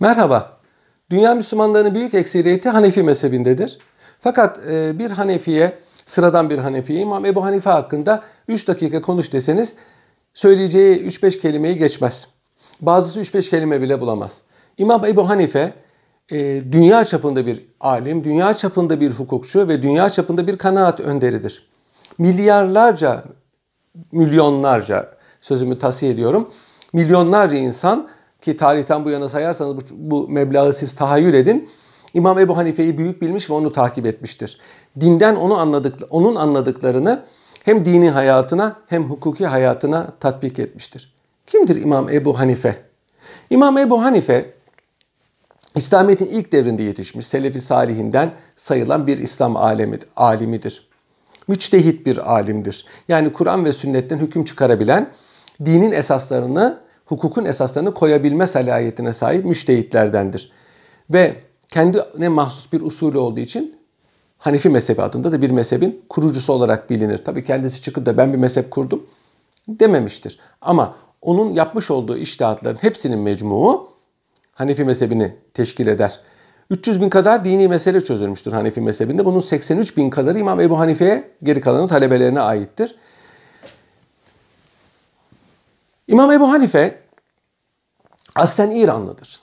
Merhaba. Dünya Müslümanlarının büyük ekseriyeti Hanefi mezhebindedir. Fakat e, bir Hanefi'ye, sıradan bir Hanefi'ye İmam Ebu Hanife hakkında 3 dakika konuş deseniz söyleyeceği 3-5 kelimeyi geçmez. Bazısı 3-5 kelime bile bulamaz. İmam Ebu Hanife e, dünya çapında bir alim, dünya çapında bir hukukçu ve dünya çapında bir kanaat önderidir. Milyarlarca, milyonlarca sözümü tasih ediyorum. Milyonlarca insan ki tarihten bu yana sayarsanız bu, bu meblağı siz tahayyül edin. İmam Ebu Hanife'yi büyük bilmiş ve onu takip etmiştir. Dinden onu anladık, onun anladıklarını hem dini hayatına hem hukuki hayatına tatbik etmiştir. Kimdir İmam Ebu Hanife? İmam Ebu Hanife İslamiyet'in ilk devrinde yetişmiş Selefi Salihinden sayılan bir İslam alemi, alimidir. Müçtehit bir alimdir. Yani Kur'an ve sünnetten hüküm çıkarabilen, dinin esaslarını hukukun esaslarını koyabilme salayetine sahip müştehitlerdendir. Ve kendine mahsus bir usulü olduğu için Hanefi mezhebi adında da bir mezhebin kurucusu olarak bilinir. Tabii kendisi çıkıp da ben bir mezhep kurdum dememiştir. Ama onun yapmış olduğu iştihatların hepsinin mecmuu Hanefi mezhebini teşkil eder. 300 bin kadar dini mesele çözülmüştür Hanefi mezhebinde. Bunun 83 bin kadarı İmam Ebu Hanife'ye geri kalanı talebelerine aittir. İmam Ebu Hanife aslen İranlıdır.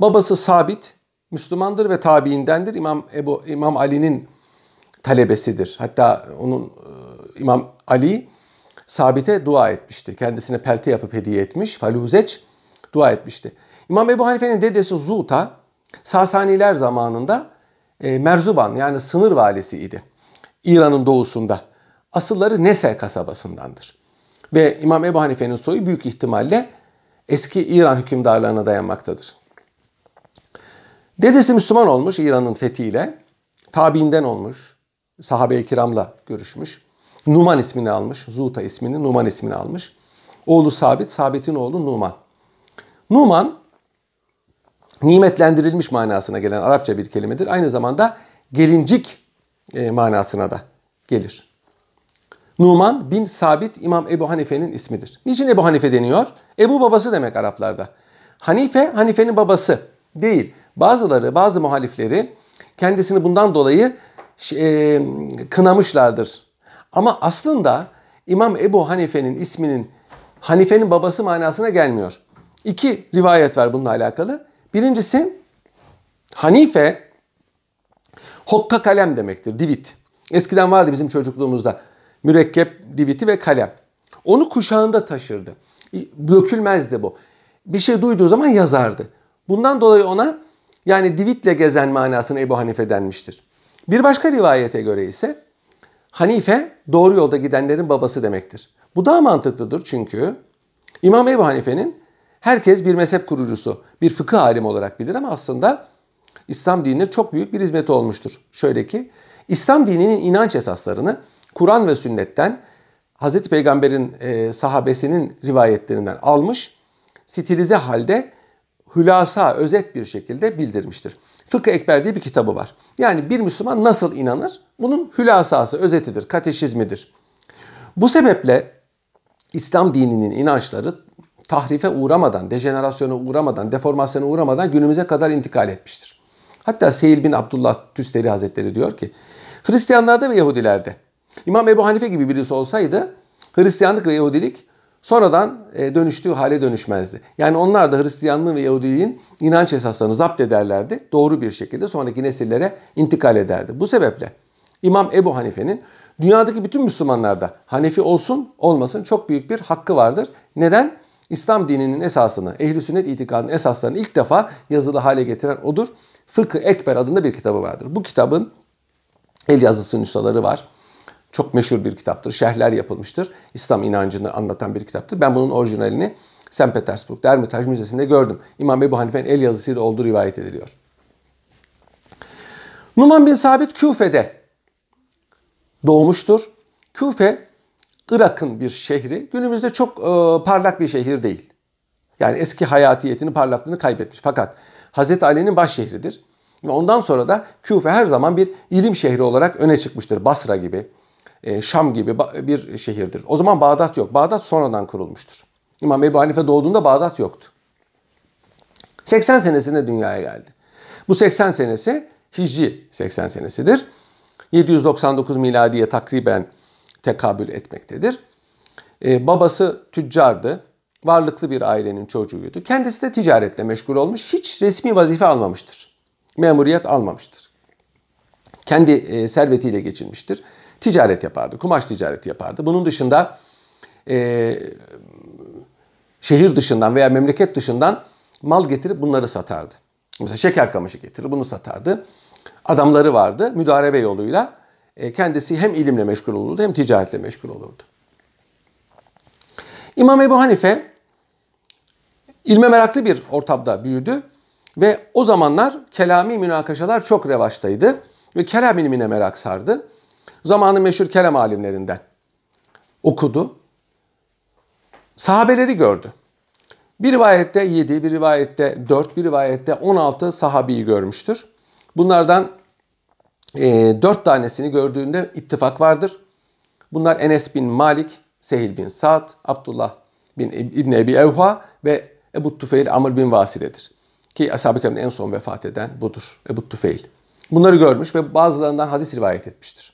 Babası Sabit Müslümandır ve tabiindendir. İmam Ebu İmam Ali'nin talebesidir. Hatta onun e, İmam Ali Sabit'e dua etmişti. Kendisine pelte yapıp hediye etmiş. Faluzeç dua etmişti. İmam Ebu Hanife'nin dedesi Zuta Sasaniler zamanında e, Merzuban yani sınır valisiydi. İran'ın doğusunda. Asılları Nese kasabasındandır. Ve İmam Ebu Hanife'nin soyu büyük ihtimalle eski İran hükümdarlarına dayanmaktadır. Dedesi Müslüman olmuş İran'ın fethiyle. Tabiinden olmuş. Sahabe-i kiramla görüşmüş. Numan ismini almış. Zuta ismini, Numan ismini almış. Oğlu Sabit, Sabit'in oğlu Numan. Numan nimetlendirilmiş manasına gelen Arapça bir kelimedir. Aynı zamanda gelincik e, manasına da gelir. Numan bin Sabit İmam Ebu Hanife'nin ismidir. Niçin Ebu Hanife deniyor? Ebu babası demek Araplarda. Hanife, Hanife'nin babası değil. Bazıları, bazı muhalifleri kendisini bundan dolayı e, kınamışlardır. Ama aslında İmam Ebu Hanife'nin isminin Hanife'nin babası manasına gelmiyor. İki rivayet var bununla alakalı. Birincisi Hanife hokka kalem demektir. Divit. Eskiden vardı bizim çocukluğumuzda mürekkep, diviti ve kalem. Onu kuşağında taşırdı. Dökülmezdi bu. Bir şey duyduğu zaman yazardı. Bundan dolayı ona yani divitle gezen manasını Ebu Hanife denmiştir. Bir başka rivayete göre ise Hanife doğru yolda gidenlerin babası demektir. Bu daha mantıklıdır çünkü İmam Ebu Hanife'nin herkes bir mezhep kurucusu, bir fıkıh alim olarak bilir ama aslında İslam dinine çok büyük bir hizmeti olmuştur. Şöyle ki İslam dininin inanç esaslarını Kur'an ve sünnetten Hazreti Peygamber'in e, sahabesinin rivayetlerinden almış, stilize halde hülasa, özet bir şekilde bildirmiştir. Fıkıh Ekber diye bir kitabı var. Yani bir Müslüman nasıl inanır? Bunun hülasası, özetidir, kateşizmidir. Bu sebeple İslam dininin inançları tahrife uğramadan, dejenerasyona uğramadan, deformasyona uğramadan günümüze kadar intikal etmiştir. Hatta Seyil bin Abdullah Tüsteri Hazretleri diyor ki, Hristiyanlarda ve Yahudilerde İmam Ebu Hanife gibi birisi olsaydı Hristiyanlık ve Yahudilik sonradan e, dönüştüğü hale dönüşmezdi. Yani onlar da Hristiyanlığın ve Yahudiliğin inanç esaslarını zapt ederlerdi. Doğru bir şekilde sonraki nesillere intikal ederdi. Bu sebeple İmam Ebu Hanife'nin dünyadaki bütün Müslümanlarda Hanefi olsun olmasın çok büyük bir hakkı vardır. Neden? İslam dininin esasını, ehl sünnet itikadının esaslarını ilk defa yazılı hale getiren odur. Fıkı Ekber adında bir kitabı vardır. Bu kitabın el yazısı nüshaları var. Çok meşhur bir kitaptır. Şerhler yapılmıştır. İslam inancını anlatan bir kitaptır. Ben bunun orijinalini St. Petersburg'da Ermitaj Müzesi'nde gördüm. İmam Ebu Hanife'nin el yazısıyla olduğu rivayet ediliyor. Numan bin Sabit Küfe'de doğmuştur. Küfe Irak'ın bir şehri. Günümüzde çok e, parlak bir şehir değil. Yani eski hayatiyetini, parlaklığını kaybetmiş. Fakat Hazreti Ali'nin baş şehridir. Ve ondan sonra da Küfe her zaman bir ilim şehri olarak öne çıkmıştır. Basra gibi, Şam gibi bir şehirdir. O zaman Bağdat yok. Bağdat sonradan kurulmuştur. İmam Ebu Hanife doğduğunda Bağdat yoktu. 80 senesinde dünyaya geldi. Bu 80 senesi Hicri 80 senesidir. 799 miladiye takriben tekabül etmektedir. Ee, babası tüccardı. Varlıklı bir ailenin çocuğuydu. Kendisi de ticaretle meşgul olmuş. Hiç resmi vazife almamıştır. Memuriyet almamıştır. Kendi e, servetiyle geçinmiştir. Ticaret yapardı. Kumaş ticareti yapardı. Bunun dışında e, şehir dışından veya memleket dışından mal getirip bunları satardı. Mesela şeker kamışı getirir bunu satardı. Adamları vardı müdarebe yoluyla. E, kendisi hem ilimle meşgul olurdu hem ticaretle meşgul olurdu. İmam Ebu Hanife ilme meraklı bir ortamda büyüdü ve o zamanlar kelami münakaşalar çok revaçtaydı ve kelam ilmine merak sardı. Zamanın meşhur kelam alimlerinden okudu. Sahabeleri gördü. Bir rivayette 7, bir rivayette 4, bir rivayette 16 sahabiyi görmüştür. Bunlardan e, 4 tanesini gördüğünde ittifak vardır. Bunlar Enes bin Malik, Sehil bin Sa'd, Abdullah bin İbni Ebi Evha ve Ebu Tufeil Amr bin Vasile'dir. Ki Ashab-ı en son vefat eden budur. Ebu Tufeil. Bunları görmüş ve bazılarından hadis rivayet etmiştir.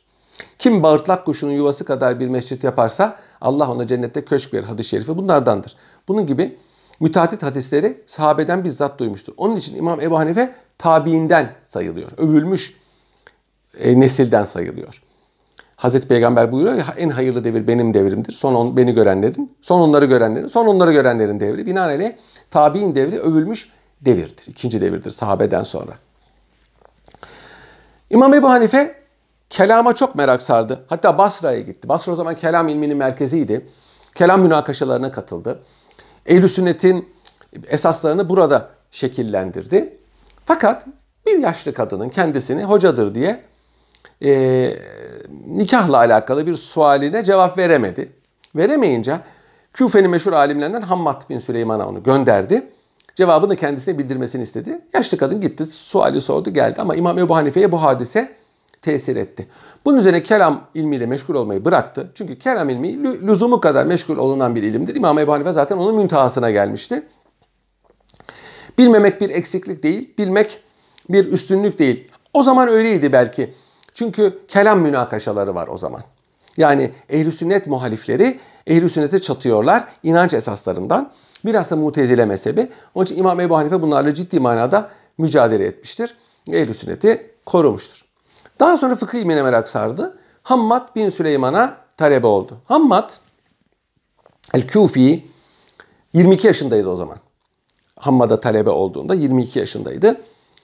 Kim bağırtlak kuşunun yuvası kadar bir mescit yaparsa Allah ona cennette köşk verir hadis-i şerifi bunlardandır. Bunun gibi müteatit hadisleri sahabeden bizzat duymuştur. Onun için İmam Ebu Hanife tabiinden sayılıyor. Övülmüş e, nesilden sayılıyor. Hazreti Peygamber buyuruyor ya en hayırlı devir benim devrimdir. Son on, beni görenlerin, son onları görenlerin, son onları görenlerin devri. Binaenaleyh tabi'in devri övülmüş devirdir. İkinci devirdir sahabeden sonra. İmam Ebu Hanife kelama çok merak sardı. Hatta Basra'ya gitti. Basra o zaman kelam ilminin merkeziydi. Kelam münakaşalarına katıldı. Ehl-i Sünnet'in esaslarını burada şekillendirdi. Fakat bir yaşlı kadının kendisini hocadır diye e, nikahla alakalı bir sualine cevap veremedi. Veremeyince Küfe'nin meşhur alimlerinden Hammad bin Süleyman'a onu gönderdi. Cevabını kendisine bildirmesini istedi. Yaşlı kadın gitti, suali sordu, geldi. Ama İmam Ebu Hanife'ye bu hadise tesir etti. Bunun üzerine kelam ilmiyle meşgul olmayı bıraktı. Çünkü kelam ilmi lüzumu kadar meşgul olunan bir ilimdir. İmam Ebu Hanife zaten onun müntehasına gelmişti. Bilmemek bir eksiklik değil, bilmek bir üstünlük değil. O zaman öyleydi belki. Çünkü kelam münakaşaları var o zaman. Yani ehl sünnet muhalifleri ehl sünnete çatıyorlar inanç esaslarından. Biraz da mutezile mezhebi. Onun için İmam Ebu Hanife bunlarla ciddi manada mücadele etmiştir. ehl sünneti korumuştur. Daha sonra fıkıh ilmine merak sardı. Hammad bin Süleyman'a talebe oldu. Hammad el-Kufi 22 yaşındaydı o zaman. Hammad'a talebe olduğunda 22 yaşındaydı.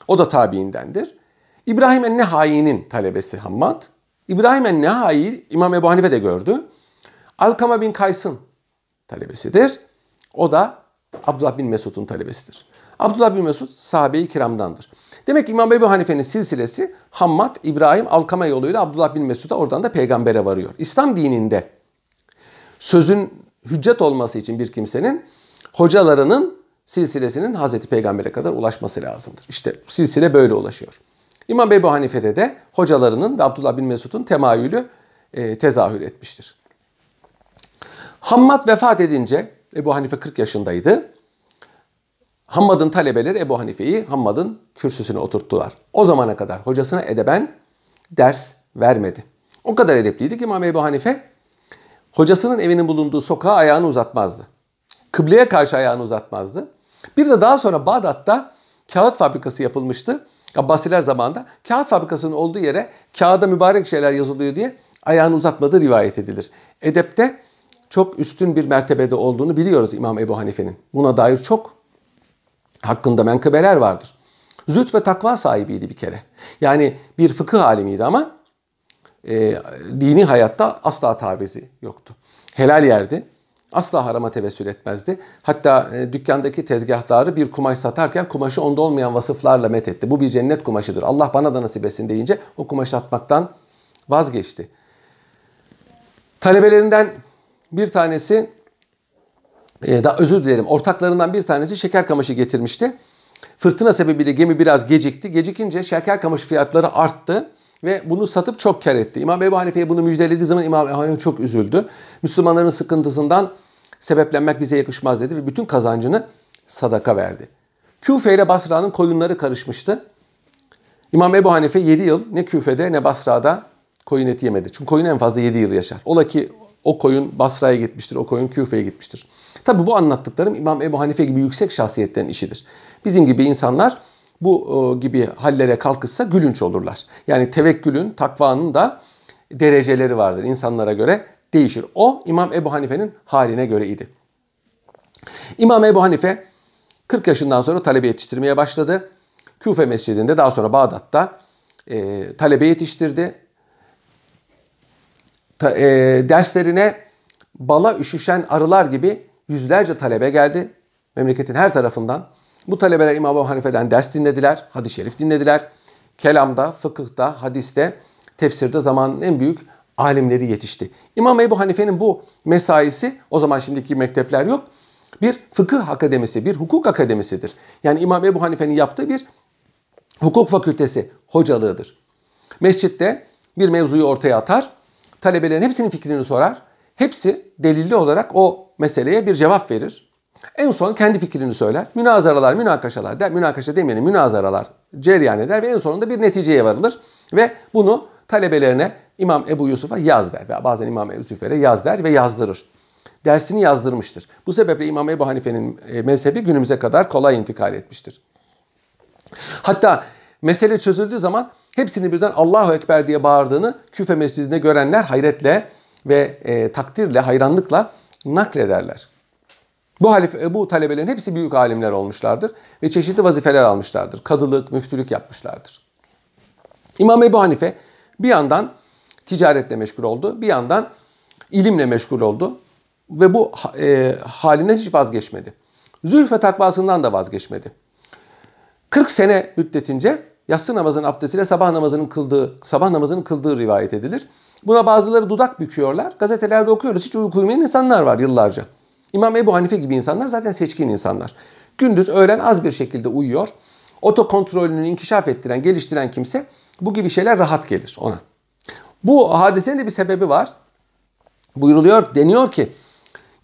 O da tabiindendir. İbrahim en-Nehai'nin talebesi Hammad. İbrahim en-Nehai İmam Ebu Hanife de gördü. Alkama bin Kays'ın talebesidir. O da Abdullah bin Mesud'un talebesidir. Abdullah bin Mesud sahabe-i kiramdandır. Demek ki İmam Ebu Hanife'nin silsilesi Hammad, İbrahim, Alkama yoluyla Abdullah bin Mesud'a oradan da peygambere varıyor. İslam dininde sözün hüccet olması için bir kimsenin hocalarının silsilesinin Hazreti Peygamber'e kadar ulaşması lazımdır. İşte silsile böyle ulaşıyor. İmam Ebu Hanife'de de hocalarının ve Abdullah bin Mesud'un temayülü e, tezahür etmiştir. Hammad vefat edince Ebu Hanife 40 yaşındaydı. Hammad'ın talebeleri Ebu Hanife'yi Hammad'ın kürsüsüne oturttular. O zamana kadar hocasına edeben ders vermedi. O kadar edepliydi ki İmam Ebu Hanife hocasının evinin bulunduğu sokağa ayağını uzatmazdı. Kıbleye karşı ayağını uzatmazdı. Bir de daha sonra Bağdat'ta kağıt fabrikası yapılmıştı. Abbasiler zamanında kağıt fabrikasının olduğu yere kağıda mübarek şeyler yazılıyor diye ayağını uzatmadığı rivayet edilir. Edepte çok üstün bir mertebede olduğunu biliyoruz İmam Ebu Hanife'nin. Buna dair çok hakkında menkıbeler vardır. Züht ve takva sahibiydi bir kere. Yani bir fıkıh alimiydi ama e, dini hayatta asla tavizi yoktu. Helal yerdi. Asla harama tevessül etmezdi. Hatta e, dükkandaki tezgahtarı bir kumaş satarken kumaşı onda olmayan vasıflarla met etti. Bu bir cennet kumaşıdır. Allah bana da nasip etsin deyince o kumaşı atmaktan vazgeçti. Talebelerinden bir tanesi e, da özür dilerim ortaklarından bir tanesi şeker kamışı getirmişti. Fırtına sebebiyle gemi biraz gecikti. Gecikince şeker kamışı fiyatları arttı ve bunu satıp çok kar etti. İmam Ebu Hanife'ye bunu müjdelediği zaman İmam Ebu Hanife çok üzüldü. Müslümanların sıkıntısından sebeplenmek bize yakışmaz dedi ve bütün kazancını sadaka verdi. Küfe ile Basra'nın koyunları karışmıştı. İmam Ebu Hanife 7 yıl ne Küfe'de ne Basra'da koyun eti yemedi. Çünkü koyun en fazla 7 yıl yaşar. Ola ki o koyun Basra'ya gitmiştir, o koyun Küfe'ye gitmiştir. Tabi bu anlattıklarım İmam Ebu Hanife gibi yüksek şahsiyetlerin işidir. Bizim gibi insanlar bu gibi hallere kalkışsa gülünç olurlar. Yani tevekkülün, takvanın da dereceleri vardır. İnsanlara göre değişir. O İmam Ebu Hanife'nin haline göre idi. İmam Ebu Hanife 40 yaşından sonra talebe yetiştirmeye başladı. Küfe Mescidinde daha sonra Bağdat'ta e, talebe yetiştirdi. Ta, e, derslerine bala üşüşen arılar gibi yüzlerce talebe geldi. Memleketin her tarafından. Bu talebeler İmam Ebu Hanife'den ders dinlediler, hadis-i şerif dinlediler. Kelamda, fıkıhta, hadiste, tefsirde zamanın en büyük alimleri yetişti. İmam Ebu Hanife'nin bu mesaisi, o zaman şimdiki mektepler yok, bir fıkıh akademisi, bir hukuk akademisidir. Yani İmam Ebu Hanife'nin yaptığı bir hukuk fakültesi hocalığıdır. Mescitte bir mevzuyu ortaya atar, talebelerin hepsinin fikrini sorar. Hepsi delilli olarak o meseleye bir cevap verir. En son kendi fikrini söyler. Münazaralar, münakaşalar, der, münakaşa demeyelim, münazaralar cereyan eder ve en sonunda bir neticeye varılır. Ve bunu talebelerine İmam Ebu Yusuf'a yaz ver veya bazen İmam Ebu Yusuf'e yaz ver ve yazdırır. Dersini yazdırmıştır. Bu sebeple İmam Ebu Hanife'nin e, mezhebi günümüze kadar kolay intikal etmiştir. Hatta mesele çözüldüğü zaman hepsini birden Allahu Ekber diye bağırdığını Küfe Mescidinde görenler hayretle ve e, takdirle, hayranlıkla naklederler. Bu, halife, bu talebelerin hepsi büyük alimler olmuşlardır ve çeşitli vazifeler almışlardır. Kadılık, müftülük yapmışlardır. İmam Ebu Hanife bir yandan ticaretle meşgul oldu, bir yandan ilimle meşgul oldu ve bu e, halinden hiç vazgeçmedi. Zülf ve takvasından da vazgeçmedi. 40 sene müddetince yatsı namazının abdestiyle sabah namazının kıldığı, sabah namazının kıldığı rivayet edilir. Buna bazıları dudak büküyorlar. Gazetelerde okuyoruz. Hiç uyku uyumayan insanlar var yıllarca. İmam Ebu Hanife gibi insanlar zaten seçkin insanlar. Gündüz öğlen az bir şekilde uyuyor. Otokontrolünü inkişaf ettiren, geliştiren kimse bu gibi şeyler rahat gelir ona. Bu hadisenin de bir sebebi var. Buyuruluyor, deniyor ki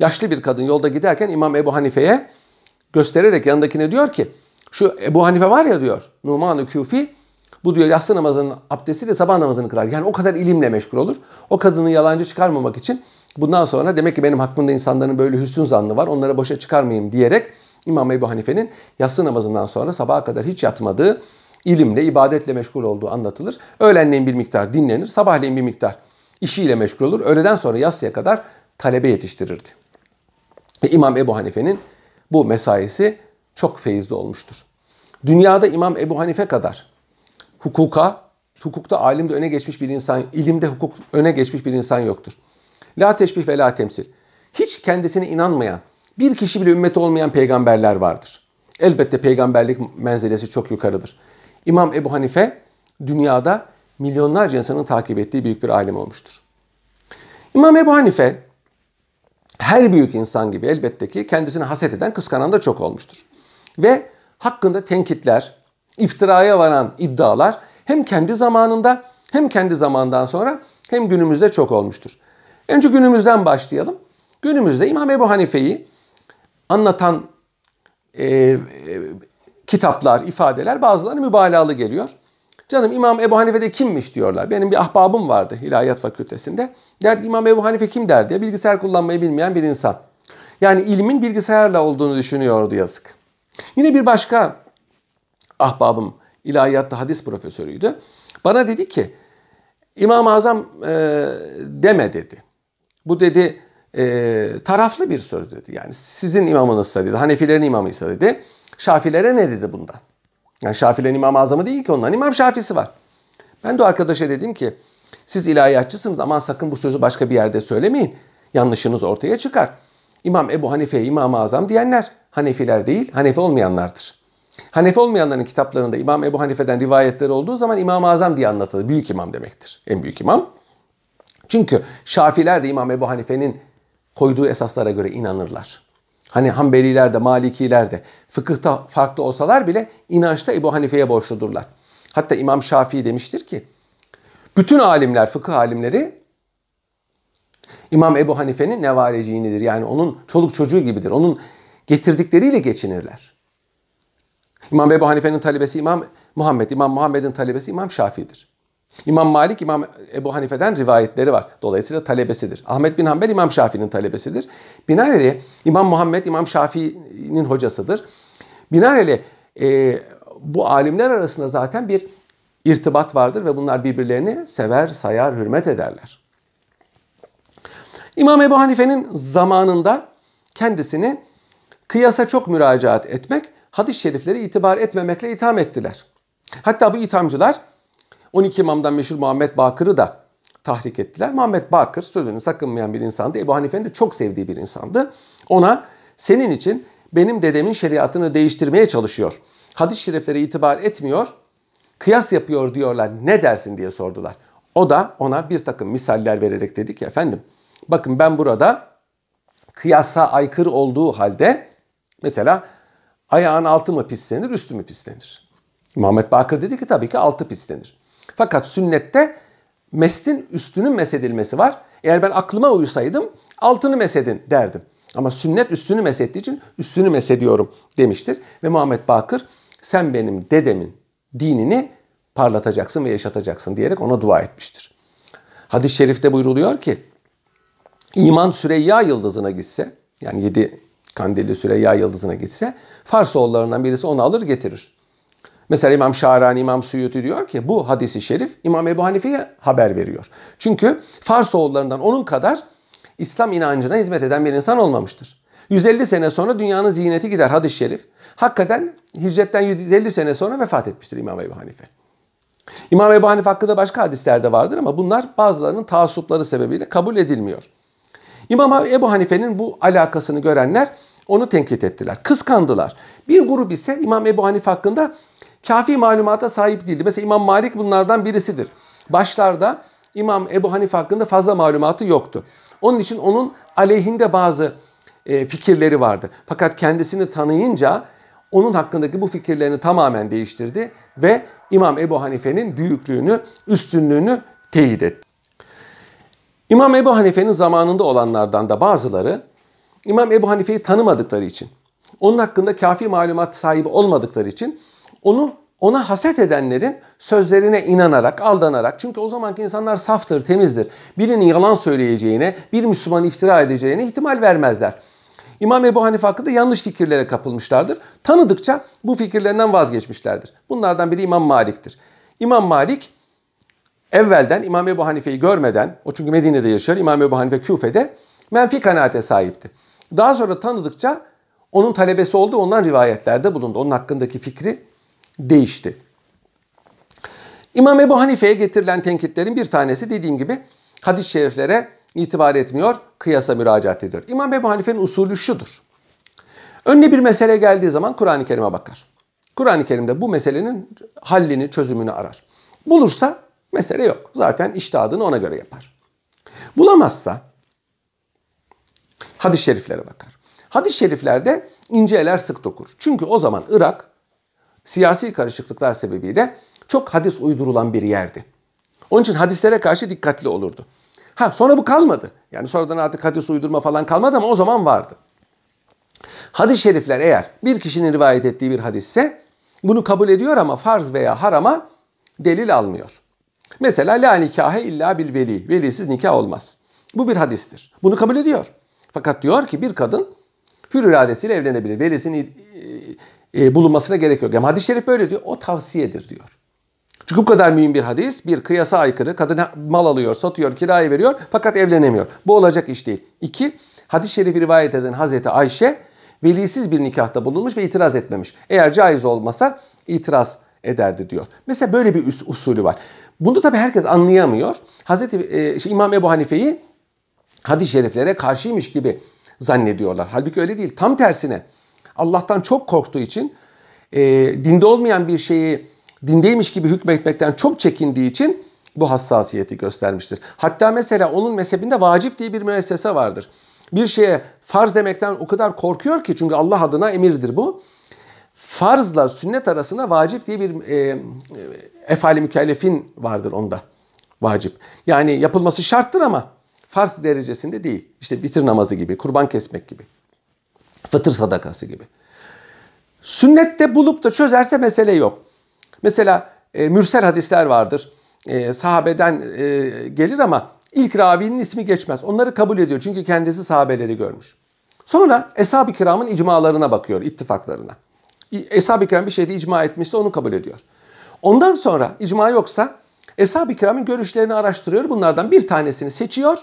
yaşlı bir kadın yolda giderken İmam Ebu Hanife'ye göstererek yanındakine diyor ki şu Ebu Hanife var ya diyor Numan-ı Küfi bu diyor yatsı namazının abdestiyle sabah namazını kılar. Yani o kadar ilimle meşgul olur. O kadını yalancı çıkarmamak için bundan sonra demek ki benim hakkımda insanların böyle hüsnü zannı var. Onlara boşa çıkarmayayım diyerek İmam Ebu Hanife'nin yatsı namazından sonra sabaha kadar hiç yatmadığı, ilimle, ibadetle meşgul olduğu anlatılır. Öğlenleyin bir miktar dinlenir, sabahleyin bir miktar işiyle meşgul olur. Öğleden sonra yatsıya kadar talebe yetiştirirdi. Ve İmam Ebu Hanife'nin bu mesaisi çok feyizli olmuştur. Dünyada İmam Ebu Hanife kadar hukuka, hukukta alimde öne geçmiş bir insan, ilimde hukuk öne geçmiş bir insan yoktur. La teşbih ve la temsil. Hiç kendisine inanmayan, bir kişi bile ümmeti olmayan peygamberler vardır. Elbette peygamberlik menzilesi çok yukarıdır. İmam Ebu Hanife dünyada milyonlarca insanın takip ettiği büyük bir alim olmuştur. İmam Ebu Hanife her büyük insan gibi elbette ki kendisini haset eden, kıskanan da çok olmuştur. Ve hakkında tenkitler, iftiraya varan iddialar hem kendi zamanında hem kendi zamandan sonra hem günümüzde çok olmuştur. Önce günümüzden başlayalım. Günümüzde İmam Ebu Hanife'yi anlatan e, e, kitaplar, ifadeler bazılarına mübalağalı geliyor. Canım İmam Ebu Hanife'de kimmiş diyorlar. Benim bir ahbabım vardı İlahiyat Fakültesinde. Derdi İmam Ebu Hanife kim der diye bilgisayar kullanmayı bilmeyen bir insan. Yani ilmin bilgisayarla olduğunu düşünüyordu yazık. Yine bir başka ahbabım ilahiyatta hadis profesörüydü. Bana dedi ki İmam-ı Azam e, deme dedi. Bu dedi e, taraflı bir söz dedi. Yani sizin imamınızsa dedi, Hanefilerin imamıysa dedi. Şafilere ne dedi bundan? Yani Şafilerin İmam-ı Azamı değil ki onların İmam Şafisi var. Ben de arkadaşa dedim ki siz ilahiyatçısınız aman sakın bu sözü başka bir yerde söylemeyin. Yanlışınız ortaya çıkar. İmam Ebu Hanife İmam-ı Azam diyenler Hanefiler değil, Hanefi olmayanlardır. Hanefi olmayanların kitaplarında İmam Ebu Hanife'den rivayetleri olduğu zaman İmam-ı Azam diye anlatılır. Büyük imam demektir. En büyük imam. Çünkü Şafiler de İmam Ebu Hanife'nin koyduğu esaslara göre inanırlar. Hani Hanbeliler de, Malikiler de fıkıhta farklı olsalar bile inançta Ebu Hanife'ye borçludurlar. Hatta İmam Şafii demiştir ki bütün alimler, fıkıh alimleri İmam Ebu Hanife'nin nevareciğinidir. Yani onun çoluk çocuğu gibidir. Onun getirdikleriyle geçinirler. İmam Ebu Hanife'nin talebesi İmam Muhammed, İmam Muhammed'in talebesi İmam Şafii'dir. İmam Malik, İmam Ebu Hanife'den rivayetleri var. Dolayısıyla talebesidir. Ahmet bin Hanbel İmam Şafii'nin talebesidir. Binaenaleyh İmam Muhammed İmam Şafii'nin hocasıdır. Binaenaleyh e, bu alimler arasında zaten bir irtibat vardır ve bunlar birbirlerini sever, sayar, hürmet ederler. İmam Ebu Hanife'nin zamanında kendisini kıyasa çok müracaat etmek, hadis-i şerifleri itibar etmemekle itham ettiler. Hatta bu ithamcılar 12 imamdan meşhur Muhammed Bakır'ı da tahrik ettiler. Muhammed Bakır sözünü sakınmayan bir insandı. Ebu Hanife'nin de çok sevdiği bir insandı. Ona senin için benim dedemin şeriatını değiştirmeye çalışıyor. Hadis-i şeriflere itibar etmiyor, kıyas yapıyor diyorlar. Ne dersin diye sordular. O da ona bir takım misaller vererek dedi ki efendim bakın ben burada kıyasa aykırı olduğu halde mesela ayağın altı mı pislenir üstü mü pislenir? Muhammed Bakır dedi ki tabii ki altı pislenir. Fakat sünnette mestin üstünün mesedilmesi var. Eğer ben aklıma uysaydım altını mesedin derdim. Ama sünnet üstünü mesettiği için üstünü mesediyorum demiştir. Ve Muhammed Bakır sen benim dedemin dinini parlatacaksın ve yaşatacaksın diyerek ona dua etmiştir. Hadis-i şerifte buyruluyor ki iman Süreyya yıldızına gitse yani yedi kandilli Süreyya yıldızına gitse Fars oğullarından birisi onu alır getirir. Mesela İmam Şahrani, İmam Suyuti diyor ki bu hadisi şerif İmam Ebu Hanife'ye haber veriyor. Çünkü Fars oğullarından onun kadar İslam inancına hizmet eden bir insan olmamıştır. 150 sene sonra dünyanın ziyneti gider hadis-i şerif. Hakikaten hicretten 150 sene sonra vefat etmiştir İmam Ebu Hanife. İmam Ebu Hanife hakkında başka hadisler de vardır ama bunlar bazılarının taassupları sebebiyle kabul edilmiyor. İmam Ebu Hanife'nin bu alakasını görenler onu tenkit ettiler. Kıskandılar. Bir grup ise İmam Ebu Hanife hakkında kafi malumata sahip değildi. Mesela İmam Malik bunlardan birisidir. Başlarda İmam Ebu Hanife hakkında fazla malumatı yoktu. Onun için onun aleyhinde bazı e, fikirleri vardı. Fakat kendisini tanıyınca onun hakkındaki bu fikirlerini tamamen değiştirdi ve İmam Ebu Hanife'nin büyüklüğünü, üstünlüğünü teyit etti. İmam Ebu Hanife'nin zamanında olanlardan da bazıları İmam Ebu Hanife'yi tanımadıkları için, onun hakkında kafi malumat sahibi olmadıkları için onu ona haset edenlerin sözlerine inanarak, aldanarak çünkü o zamanki insanlar saftır, temizdir. Birinin yalan söyleyeceğine, bir Müslüman iftira edeceğine ihtimal vermezler. İmam Ebu Hanife hakkında yanlış fikirlere kapılmışlardır. Tanıdıkça bu fikirlerinden vazgeçmişlerdir. Bunlardan biri İmam Malik'tir. İmam Malik evvelden İmam Ebu Hanife'yi görmeden, o çünkü Medine'de yaşıyor, İmam Ebu Hanife Küfe'de menfi kanaate sahipti. Daha sonra tanıdıkça onun talebesi oldu, ondan rivayetlerde bulundu. Onun hakkındaki fikri değişti. İmam Ebu Hanife'ye getirilen tenkitlerin bir tanesi dediğim gibi hadis-i şeriflere itibar etmiyor, kıyasa müracaat ediyor. İmam Ebu Hanife'nin usulü şudur. Önüne bir mesele geldiği zaman Kur'an-ı Kerim'e bakar. Kur'an-ı Kerim'de bu meselenin hallini, çözümünü arar. Bulursa mesele yok. Zaten iştihadını ona göre yapar. Bulamazsa hadis-i şeriflere bakar. Hadis-i şeriflerde ince eller sık dokur. Çünkü o zaman Irak siyasi karışıklıklar sebebiyle çok hadis uydurulan bir yerdi. Onun için hadislere karşı dikkatli olurdu. Ha sonra bu kalmadı. Yani sonradan artık hadis uydurma falan kalmadı ama o zaman vardı. Hadis-i şerifler eğer bir kişinin rivayet ettiği bir hadisse bunu kabul ediyor ama farz veya harama delil almıyor. Mesela la nikahe illa bil veli. Velisiz nikah olmaz. Bu bir hadistir. Bunu kabul ediyor. Fakat diyor ki bir kadın hür iradesiyle evlenebilir. Velisinin e, bulunmasına gerek yok. Yani hadis-i şerif böyle diyor. O tavsiyedir diyor. Çünkü bu kadar mühim bir hadis. Bir kıyasa aykırı. Kadın mal alıyor, satıyor, kiraya veriyor fakat evlenemiyor. Bu olacak iş değil. İki, hadis-i şerifi rivayet eden Hazreti Ayşe velisiz bir nikahta bulunmuş ve itiraz etmemiş. Eğer caiz olmasa itiraz ederdi diyor. Mesela böyle bir usulü var. Bunu tabi herkes anlayamıyor. Hazreti e, şey, İmam Ebu Hanife'yi hadis-i şeriflere karşıymış gibi zannediyorlar. Halbuki öyle değil. Tam tersine Allah'tan çok korktuğu için e, dinde olmayan bir şeyi dindeymiş gibi hükmetmekten çok çekindiği için bu hassasiyeti göstermiştir. Hatta mesela onun mezhebinde vacip diye bir müessese vardır. Bir şeye farz demekten o kadar korkuyor ki çünkü Allah adına emirdir bu. Farzla sünnet arasında vacip diye bir e, e, efali mükellefin vardır onda. Vacip. Yani yapılması şarttır ama farz derecesinde değil. İşte bitir namazı gibi, kurban kesmek gibi. Fıtır sadakası gibi. Sünnette bulup da çözerse mesele yok. Mesela e, mürsel hadisler vardır. E, sahabeden e, gelir ama ilk ravinin ismi geçmez. Onları kabul ediyor çünkü kendisi sahabeleri görmüş. Sonra Eshab-ı Kiram'ın icmalarına bakıyor, ittifaklarına. Eshab-ı Kiram bir şeyde icma etmişse onu kabul ediyor. Ondan sonra icma yoksa Eshab-ı Kiram'ın görüşlerini araştırıyor. Bunlardan bir tanesini seçiyor.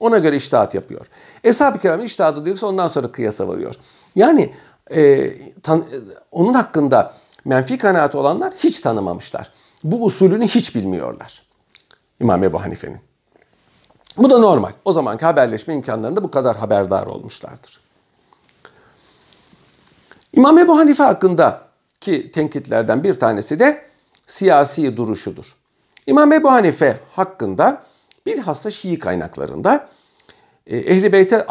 Ona göre iştahat yapıyor. Eshab-ı Kiram'ın iştahatı diyorsa ondan sonra kıyasa varıyor. Yani e, tan, onun hakkında menfi kanaati olanlar hiç tanımamışlar. Bu usulünü hiç bilmiyorlar. İmam Ebu Hanife'nin. Bu da normal. O zamanki haberleşme imkanlarında bu kadar haberdar olmuşlardır. İmam Ebu Hanife hakkındaki tenkitlerden bir tanesi de siyasi duruşudur. İmam Ebu Hanife hakkında bilhassa Şii kaynaklarında e, Ehl-i Beyt'e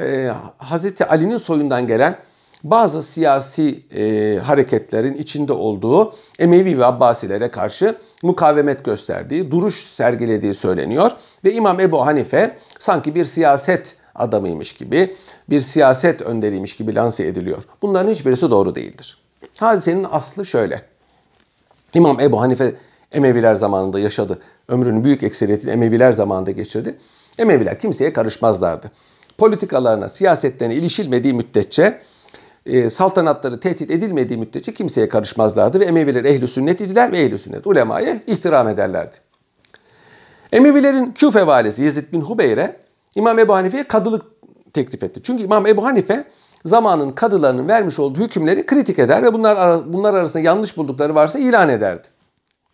e, Hazreti Ali'nin soyundan gelen bazı siyasi e, hareketlerin içinde olduğu Emevi ve Abbasilere karşı mukavemet gösterdiği, duruş sergilediği söyleniyor. Ve İmam Ebu Hanife sanki bir siyaset adamıymış gibi, bir siyaset önderiymiş gibi lanse ediliyor. Bunların hiçbirisi doğru değildir. Hadisenin aslı şöyle. İmam Ebu Hanife Emeviler zamanında yaşadı. Ömrünün büyük ekseriyetini Emeviler zamanında geçirdi. Emeviler kimseye karışmazlardı. Politikalarına, siyasetlerine ilişilmediği müddetçe e, saltanatları tehdit edilmediği müddetçe kimseye karışmazlardı ve Emeviler ehli sünnet idiler ve ehli sünnet ulemaya ihtiram ederlerdi. Emevilerin Küfe valisi Yezid bin Hubeyre İmam Ebu Hanife'ye kadılık teklif etti. Çünkü İmam Ebu Hanife zamanın kadılarının vermiş olduğu hükümleri kritik eder ve bunlar bunlar arasında yanlış buldukları varsa ilan ederdi.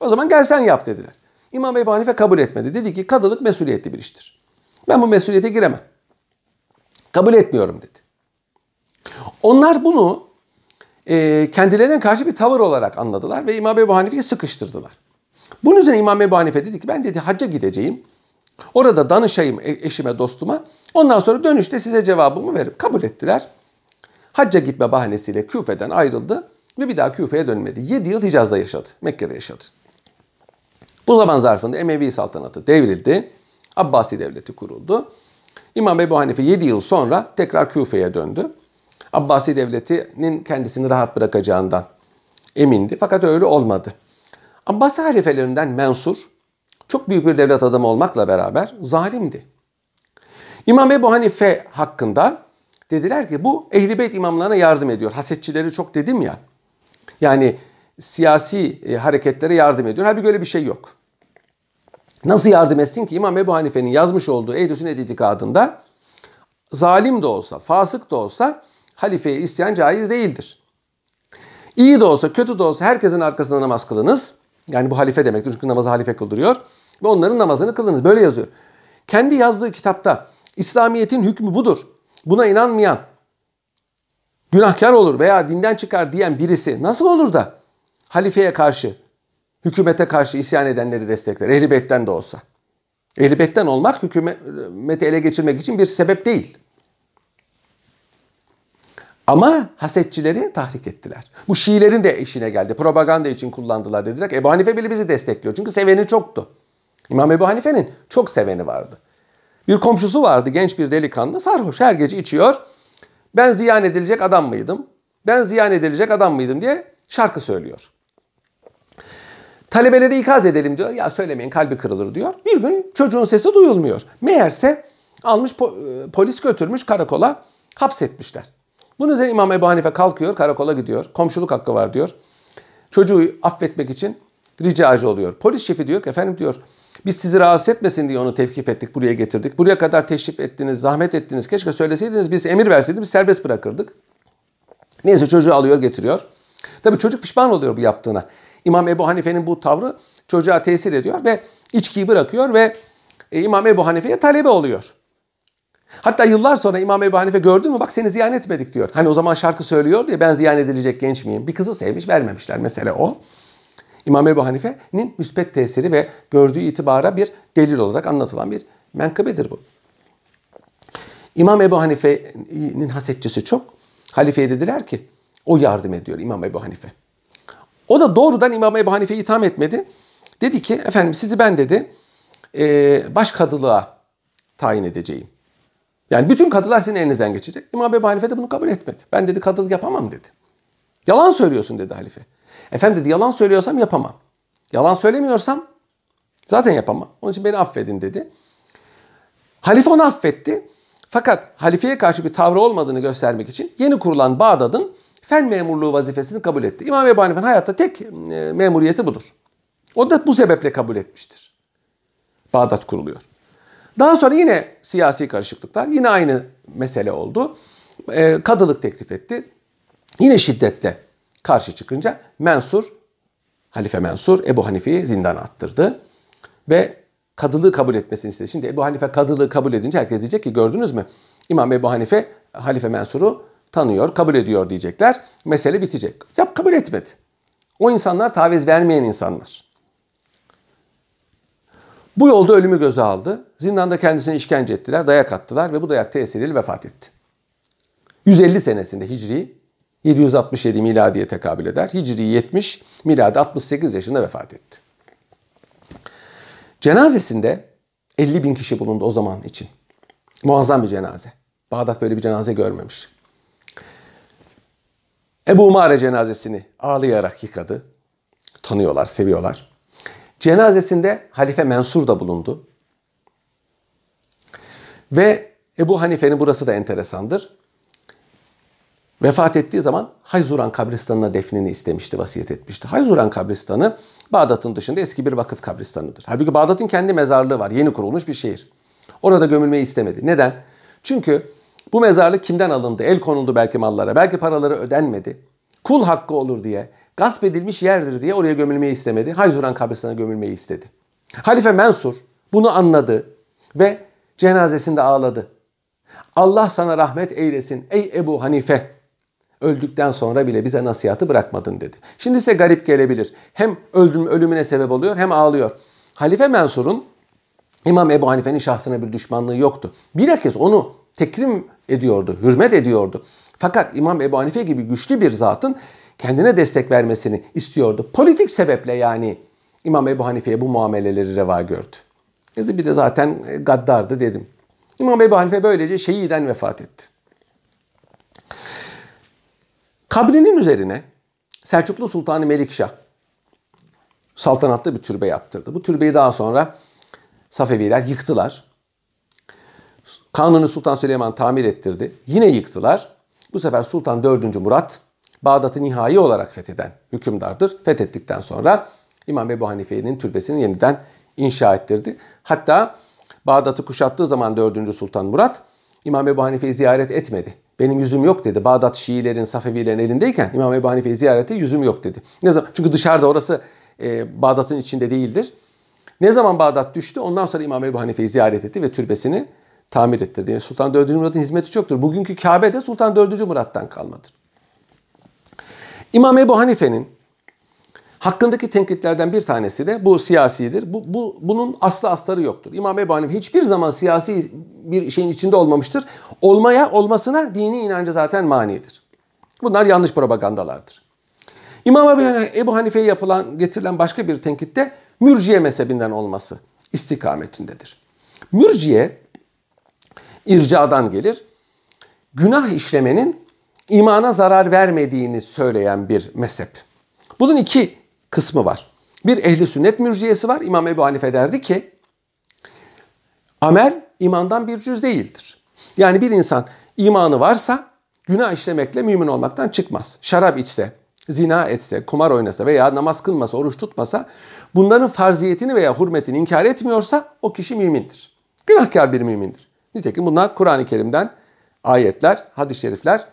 O zaman gel sen yap dediler. İmam Ebu Hanife kabul etmedi. Dedi ki kadılık mesuliyetli bir iştir. Ben bu mesuliyete giremem. Kabul etmiyorum dedi. Onlar bunu e, kendilerine karşı bir tavır olarak anladılar ve İmam Ebu Hanife'yi sıkıştırdılar. Bunun üzerine İmam Ebu Hanife dedi ki ben dedi hacca gideceğim. Orada danışayım e, eşime dostuma. Ondan sonra dönüşte size cevabımı veririm. Kabul ettiler. Hacca gitme bahanesiyle Küfe'den ayrıldı ve bir daha Küfe'ye dönmedi. 7 yıl Hicaz'da yaşadı. Mekke'de yaşadı. Bu zaman zarfında Emevi saltanatı devrildi. Abbasi devleti kuruldu. İmam Ebu Hanife 7 yıl sonra tekrar Küfe'ye döndü. Abbasi devletinin kendisini rahat bırakacağından emindi. Fakat öyle olmadı. Abbasi halifelerinden Mensur çok büyük bir devlet adamı olmakla beraber zalimdi. İmam Ebu Hanife hakkında dediler ki bu Ehl-i Beyt imamlarına yardım ediyor. Hasetçileri çok dedim ya. Yani siyasi e, hareketlere yardım ediyor. Halbuki öyle bir şey yok. Nasıl yardım etsin ki İmam Ebu Hanife'nin yazmış olduğu Ehl-i Sünnet zalim de olsa, fasık da olsa halifeye isyan caiz değildir. İyi de olsa, kötü de olsa herkesin arkasında namaz kılınız. Yani bu halife demektir çünkü namazı halife kıldırıyor. Ve onların namazını kılınız. Böyle yazıyor. Kendi yazdığı kitapta İslamiyet'in hükmü budur. Buna inanmayan günahkar olur veya dinden çıkar diyen birisi nasıl olur da halifeye karşı, hükümete karşı isyan edenleri destekler? Ehli Beyt'ten de olsa. Ehli Beyt'ten olmak hükümeti ele geçirmek için bir sebep değil. Ama hasetçileri tahrik ettiler. Bu Şiilerin de işine geldi. Propaganda için kullandılar dediler. Ebu Hanife bile bizi destekliyor. Çünkü seveni çoktu. İmam Ebu Hanife'nin çok seveni vardı. Bir komşusu vardı genç bir delikanlı sarhoş her gece içiyor. Ben ziyan edilecek adam mıydım? Ben ziyan edilecek adam mıydım diye şarkı söylüyor. Talebeleri ikaz edelim diyor. Ya söylemeyin kalbi kırılır diyor. Bir gün çocuğun sesi duyulmuyor. Meğerse almış e, polis götürmüş karakola hapsetmişler. Bunun üzerine İmam Ebu Hanife kalkıyor, karakola gidiyor. Komşuluk hakkı var diyor. Çocuğu affetmek için ricacı oluyor. Polis şefi diyor ki efendim diyor biz sizi rahatsız etmesin diye onu tevkif ettik, buraya getirdik. Buraya kadar teşrif ettiniz, zahmet ettiniz. Keşke söyleseydiniz, biz emir verseydiniz, biz serbest bırakırdık. Neyse çocuğu alıyor, getiriyor. Tabii çocuk pişman oluyor bu yaptığına. İmam Ebu Hanife'nin bu tavrı çocuğa tesir ediyor ve içkiyi bırakıyor ve e, İmam Ebu Hanife'ye talebe oluyor. Hatta yıllar sonra İmam Ebu Hanife gördün mü bak seni ziyan etmedik diyor. Hani o zaman şarkı söylüyor diye ben ziyan edilecek genç miyim? Bir kızı sevmiş vermemişler mesele o. İmam Ebu Hanife'nin müspet tesiri ve gördüğü itibara bir delil olarak anlatılan bir menkıbedir bu. İmam Ebu Hanife'nin hasetçisi çok. Halifeye dediler ki o yardım ediyor İmam Ebu Hanife. O da doğrudan İmam Ebu Hanife'yi itham etmedi. Dedi ki efendim sizi ben dedi baş kadılığa tayin edeceğim. Yani bütün kadılar sizin elinizden geçecek. İmam Ebu Hanife de bunu kabul etmedi. Ben dedi kadılık yapamam dedi. Yalan söylüyorsun dedi halife. Efendim dedi yalan söylüyorsam yapamam. Yalan söylemiyorsam zaten yapamam. Onun için beni affedin dedi. Halife onu affetti. Fakat halifeye karşı bir tavrı olmadığını göstermek için yeni kurulan Bağdat'ın fen memurluğu vazifesini kabul etti. İmam Ebu Hanife'nin hayatta tek e, memuriyeti budur. O da bu sebeple kabul etmiştir. Bağdat kuruluyor. Daha sonra yine siyasi karışıklıklar, yine aynı mesele oldu. E, kadılık teklif etti. Yine şiddetle karşı çıkınca Mensur, Halife Mensur Ebu Hanife'yi zindana attırdı. Ve kadılığı kabul etmesini istedi. Şimdi Ebu Hanife kadılığı kabul edince herkes diyecek ki gördünüz mü? İmam Ebu Hanife Halife Mensur'u tanıyor, kabul ediyor diyecekler. Mesele bitecek. Yap kabul etmedi. O insanlar taviz vermeyen insanlar. Bu yolda ölümü göze aldı. Zindanda kendisine işkence ettiler, dayak attılar ve bu dayak tesiriyle vefat etti. 150 senesinde Hicri 767 miladiye tekabül eder. Hicri 70, miladi 68 yaşında vefat etti. Cenazesinde 50 bin kişi bulundu o zaman için. Muazzam bir cenaze. Bağdat böyle bir cenaze görmemiş. Ebu Umare cenazesini ağlayarak yıkadı. Tanıyorlar, seviyorlar. Cenazesinde Halife Mensur da bulundu. Ve Ebu Hanife'nin burası da enteresandır. Vefat ettiği zaman Hayzuran kabristanına defnini istemişti, vasiyet etmişti. Hayzuran kabristanı Bağdat'ın dışında eski bir vakıf kabristanıdır. Halbuki Bağdat'ın kendi mezarlığı var, yeni kurulmuş bir şehir. Orada gömülmeyi istemedi. Neden? Çünkü bu mezarlık kimden alındı? El konuldu belki mallara, belki paraları ödenmedi. Kul hakkı olur diye, gasp edilmiş yerdir diye oraya gömülmeyi istemedi. Hayzuran kabristanına gömülmeyi istedi. Halife Mensur bunu anladı ve cenazesinde ağladı. Allah sana rahmet eylesin ey Ebu Hanife Öldükten sonra bile bize nasihatı bırakmadın dedi. Şimdi ise garip gelebilir. Hem öldüm, ölümüne sebep oluyor hem ağlıyor. Halife Mensur'un İmam Ebu Hanife'nin şahsına bir düşmanlığı yoktu. Bilakis onu tekrim ediyordu, hürmet ediyordu. Fakat İmam Ebu Hanife gibi güçlü bir zatın kendine destek vermesini istiyordu. Politik sebeple yani İmam Ebu Hanife'ye bu muameleleri reva gördü. Bir de zaten gaddardı dedim. İmam Ebu Hanife böylece şehiden vefat etti. Kabrinin üzerine Selçuklu Sultanı Melikşah saltanatlı bir türbe yaptırdı. Bu türbeyi daha sonra Safeviler yıktılar. Kanuni Sultan Süleyman tamir ettirdi. Yine yıktılar. Bu sefer Sultan 4. Murat Bağdat'ı nihai olarak fetheden hükümdardır. Fethettikten sonra İmam Ebu Hanife'nin türbesini yeniden inşa ettirdi. Hatta Bağdat'ı kuşattığı zaman 4. Sultan Murat İmam Ebu Hanife'yi ziyaret etmedi. Benim yüzüm yok dedi. Bağdat Şiilerin, Safevilerin elindeyken İmam Ebu Hanife'yi ziyarete yüzüm yok dedi. Ne zaman? Çünkü dışarıda orası e, Bağdat'ın içinde değildir. Ne zaman Bağdat düştü ondan sonra İmam Ebu Hanife'yi ziyaret etti ve türbesini tamir ettirdi. Yani Sultan 4. Murat'ın hizmeti çoktur. Bugünkü Kabe de Sultan 4. Murat'tan kalmadır. İmam Ebu Hanife'nin hakkındaki tenkitlerden bir tanesi de bu siyasidir. Bu, bu bunun aslı astarı yoktur. İmam Ebu Hanife hiçbir zaman siyasi bir şeyin içinde olmamıştır. Olmaya, olmasına dini inancı zaten manidir. Bunlar yanlış propagandalardır. İmam Ebu Hanife'ye yapılan, getirilen başka bir tenkitte mürciye mezhebinden olması istikametindedir. Mürciye ircadan gelir. Günah işlemenin imana zarar vermediğini söyleyen bir mezhep. Bunun iki kısmı var. Bir ehli sünnet mürciyesi var. İmam Ebu Hanife derdi ki amel imandan bir cüz değildir. Yani bir insan imanı varsa günah işlemekle mümin olmaktan çıkmaz. Şarap içse, zina etse, kumar oynasa veya namaz kılmasa, oruç tutmasa bunların farziyetini veya hürmetini inkar etmiyorsa o kişi mümindir. Günahkar bir mümindir. Nitekim bunlar Kur'an-ı Kerim'den ayetler, hadis-i şerifler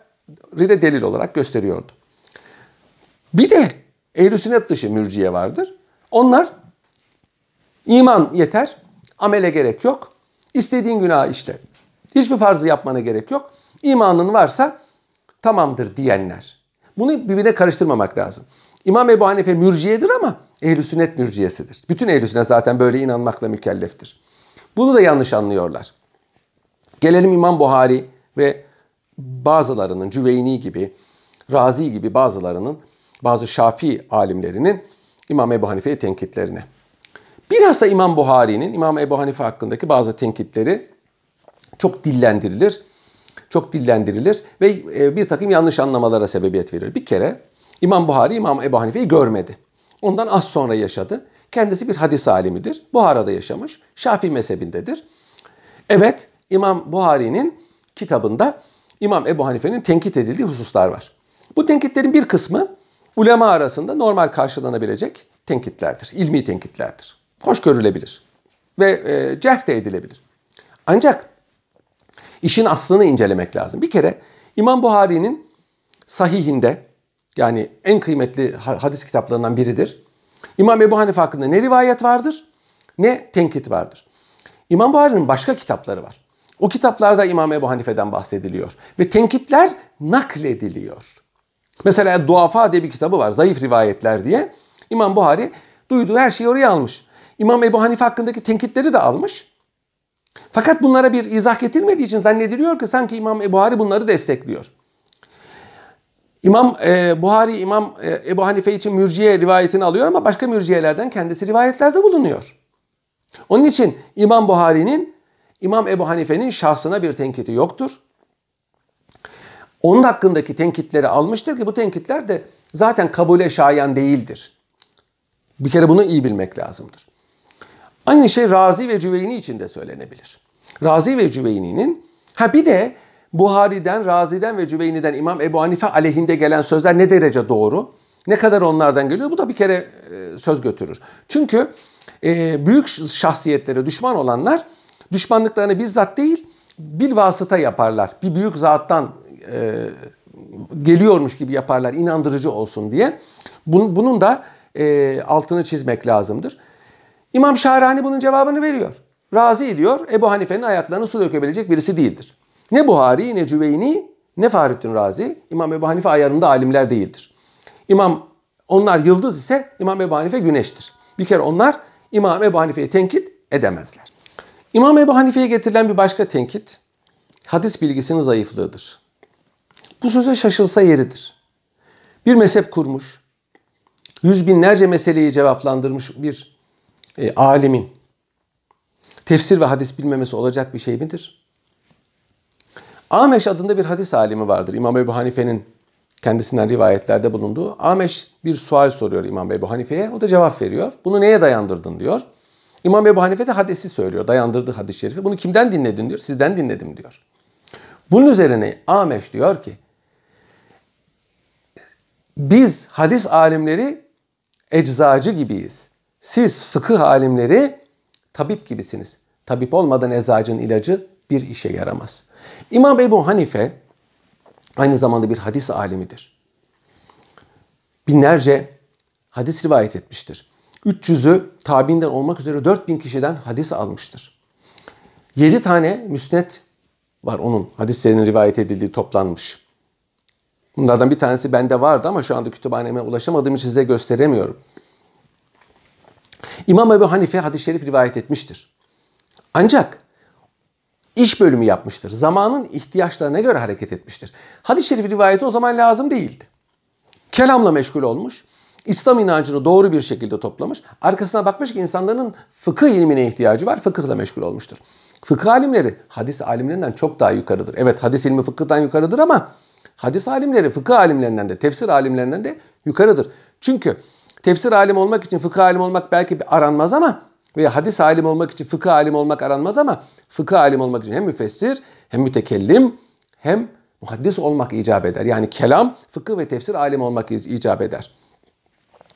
de delil olarak gösteriyordu. Bir de ehl sünnet dışı mürciye vardır. Onlar iman yeter, amele gerek yok. İstediğin günah işte. Hiçbir farzı yapmana gerek yok. İmanın varsa tamamdır diyenler. Bunu birbirine karıştırmamak lazım. İmam Ebu Hanife mürciyedir ama ehl sünnet mürciyesidir. Bütün ehl sünnet zaten böyle inanmakla mükelleftir. Bunu da yanlış anlıyorlar. Gelelim İmam Buhari ve bazılarının Cüveyni gibi, Razi gibi bazılarının bazı Şafii alimlerinin İmam Ebu Hanife'ye tenkitlerine. Bilhassa İmam Buhari'nin İmam Ebu Hanife hakkındaki bazı tenkitleri çok dillendirilir. Çok dillendirilir ve e, bir takım yanlış anlamalara sebebiyet verir. Bir kere İmam Buhari İmam Ebu Hanife'yi görmedi. Ondan az sonra yaşadı. Kendisi bir hadis alimidir. Buhara'da yaşamış. Şafii mezhebindedir. Evet İmam Buhari'nin kitabında İmam Ebu Hanife'nin tenkit edildiği hususlar var. Bu tenkitlerin bir kısmı ulema arasında normal karşılanabilecek tenkitlerdir. ilmi tenkitlerdir. Hoş görülebilir ve e, cerh de edilebilir. Ancak işin aslını incelemek lazım. Bir kere İmam Buhari'nin sahihinde yani en kıymetli hadis kitaplarından biridir. İmam Ebu Hanife hakkında ne rivayet vardır ne tenkit vardır. İmam Buhari'nin başka kitapları var. O kitaplarda İmam Ebu Hanife'den bahsediliyor. Ve tenkitler naklediliyor. Mesela Duafa diye bir kitabı var. Zayıf rivayetler diye. İmam Buhari duyduğu her şeyi oraya almış. İmam Ebu Hanife hakkındaki tenkitleri de almış. Fakat bunlara bir izah getirmediği için zannediliyor ki sanki İmam Ebu Buhari bunları destekliyor. İmam e, Buhari İmam e, Ebu Hanife için mürciye rivayetini alıyor ama başka mürciyelerden kendisi rivayetlerde bulunuyor. Onun için İmam Buhari'nin İmam Ebu Hanife'nin şahsına bir tenkiti yoktur. Onun hakkındaki tenkitleri almıştır ki bu tenkitler de zaten kabule şayan değildir. Bir kere bunu iyi bilmek lazımdır. Aynı şey Razi ve Cüveyni için de söylenebilir. Razi ve Cüveyni'nin ha bir de Buhari'den, Razi'den ve Cüveyni'den İmam Ebu Hanife aleyhinde gelen sözler ne derece doğru? Ne kadar onlardan geliyor? Bu da bir kere e, söz götürür. Çünkü e, büyük şahsiyetlere düşman olanlar düşmanlıklarını bizzat değil bil vasıta yaparlar. Bir büyük zattan e, geliyormuş gibi yaparlar inandırıcı olsun diye. Bunun, bunun da e, altını çizmek lazımdır. İmam Şahrani bunun cevabını veriyor. Razi diyor Ebu Hanife'nin ayaklarını su dökebilecek birisi değildir. Ne Buhari ne Cüveyni ne Fahrettin Razi İmam Ebu Hanife ayarında alimler değildir. İmam onlar yıldız ise İmam Ebu Hanife güneştir. Bir kere onlar İmam Ebu Hanife'yi tenkit edemezler. İmam Ebu Hanife'ye getirilen bir başka tenkit hadis bilgisinin zayıflığıdır. Bu söze şaşılsa yeridir. Bir mezhep kurmuş, yüz binlerce meseleyi cevaplandırmış bir e, alimin tefsir ve hadis bilmemesi olacak bir şey midir? Ameş adında bir hadis alimi vardır. İmam Ebu Hanife'nin kendisinden rivayetlerde bulunduğu. Ameş bir sual soruyor İmam Ebu Hanife'ye. O da cevap veriyor. Bunu neye dayandırdın diyor. İmam Ebu Hanife de hadisi söylüyor. Dayandırdı hadis-i şerifi. Bunu kimden dinledin diyor. Sizden dinledim diyor. Bunun üzerine Ameş diyor ki biz hadis alimleri eczacı gibiyiz. Siz fıkıh alimleri tabip gibisiniz. Tabip olmadan eczacının ilacı bir işe yaramaz. İmam Ebu Hanife aynı zamanda bir hadis alimidir. Binlerce hadis rivayet etmiştir. 300'ü tabiinden olmak üzere 4000 kişiden hadis almıştır. 7 tane müsnet var onun hadislerinin rivayet edildiği toplanmış. Bunlardan bir tanesi bende vardı ama şu anda kütüphaneme ulaşamadığım için size gösteremiyorum. İmam Ebu Hanife hadis-i şerif rivayet etmiştir. Ancak iş bölümü yapmıştır. Zamanın ihtiyaçlarına göre hareket etmiştir. Hadis-i şerif rivayeti o zaman lazım değildi. Kelamla meşgul olmuş. İslam inancını doğru bir şekilde toplamış. Arkasına bakmış ki insanların fıkıh ilmine ihtiyacı var. Fıkıhla meşgul olmuştur. Fıkıh alimleri hadis alimlerinden çok daha yukarıdır. Evet hadis ilmi fıkıhtan yukarıdır ama hadis alimleri fıkıh alimlerinden de tefsir alimlerinden de yukarıdır. Çünkü tefsir alim olmak için fıkıh alim olmak belki aranmaz ama veya hadis alim olmak için fıkıh alim olmak aranmaz ama fıkıh alim olmak için hem müfessir hem mütekellim hem muhaddis olmak icap eder. Yani kelam, fıkıh ve tefsir alim olmak icap eder.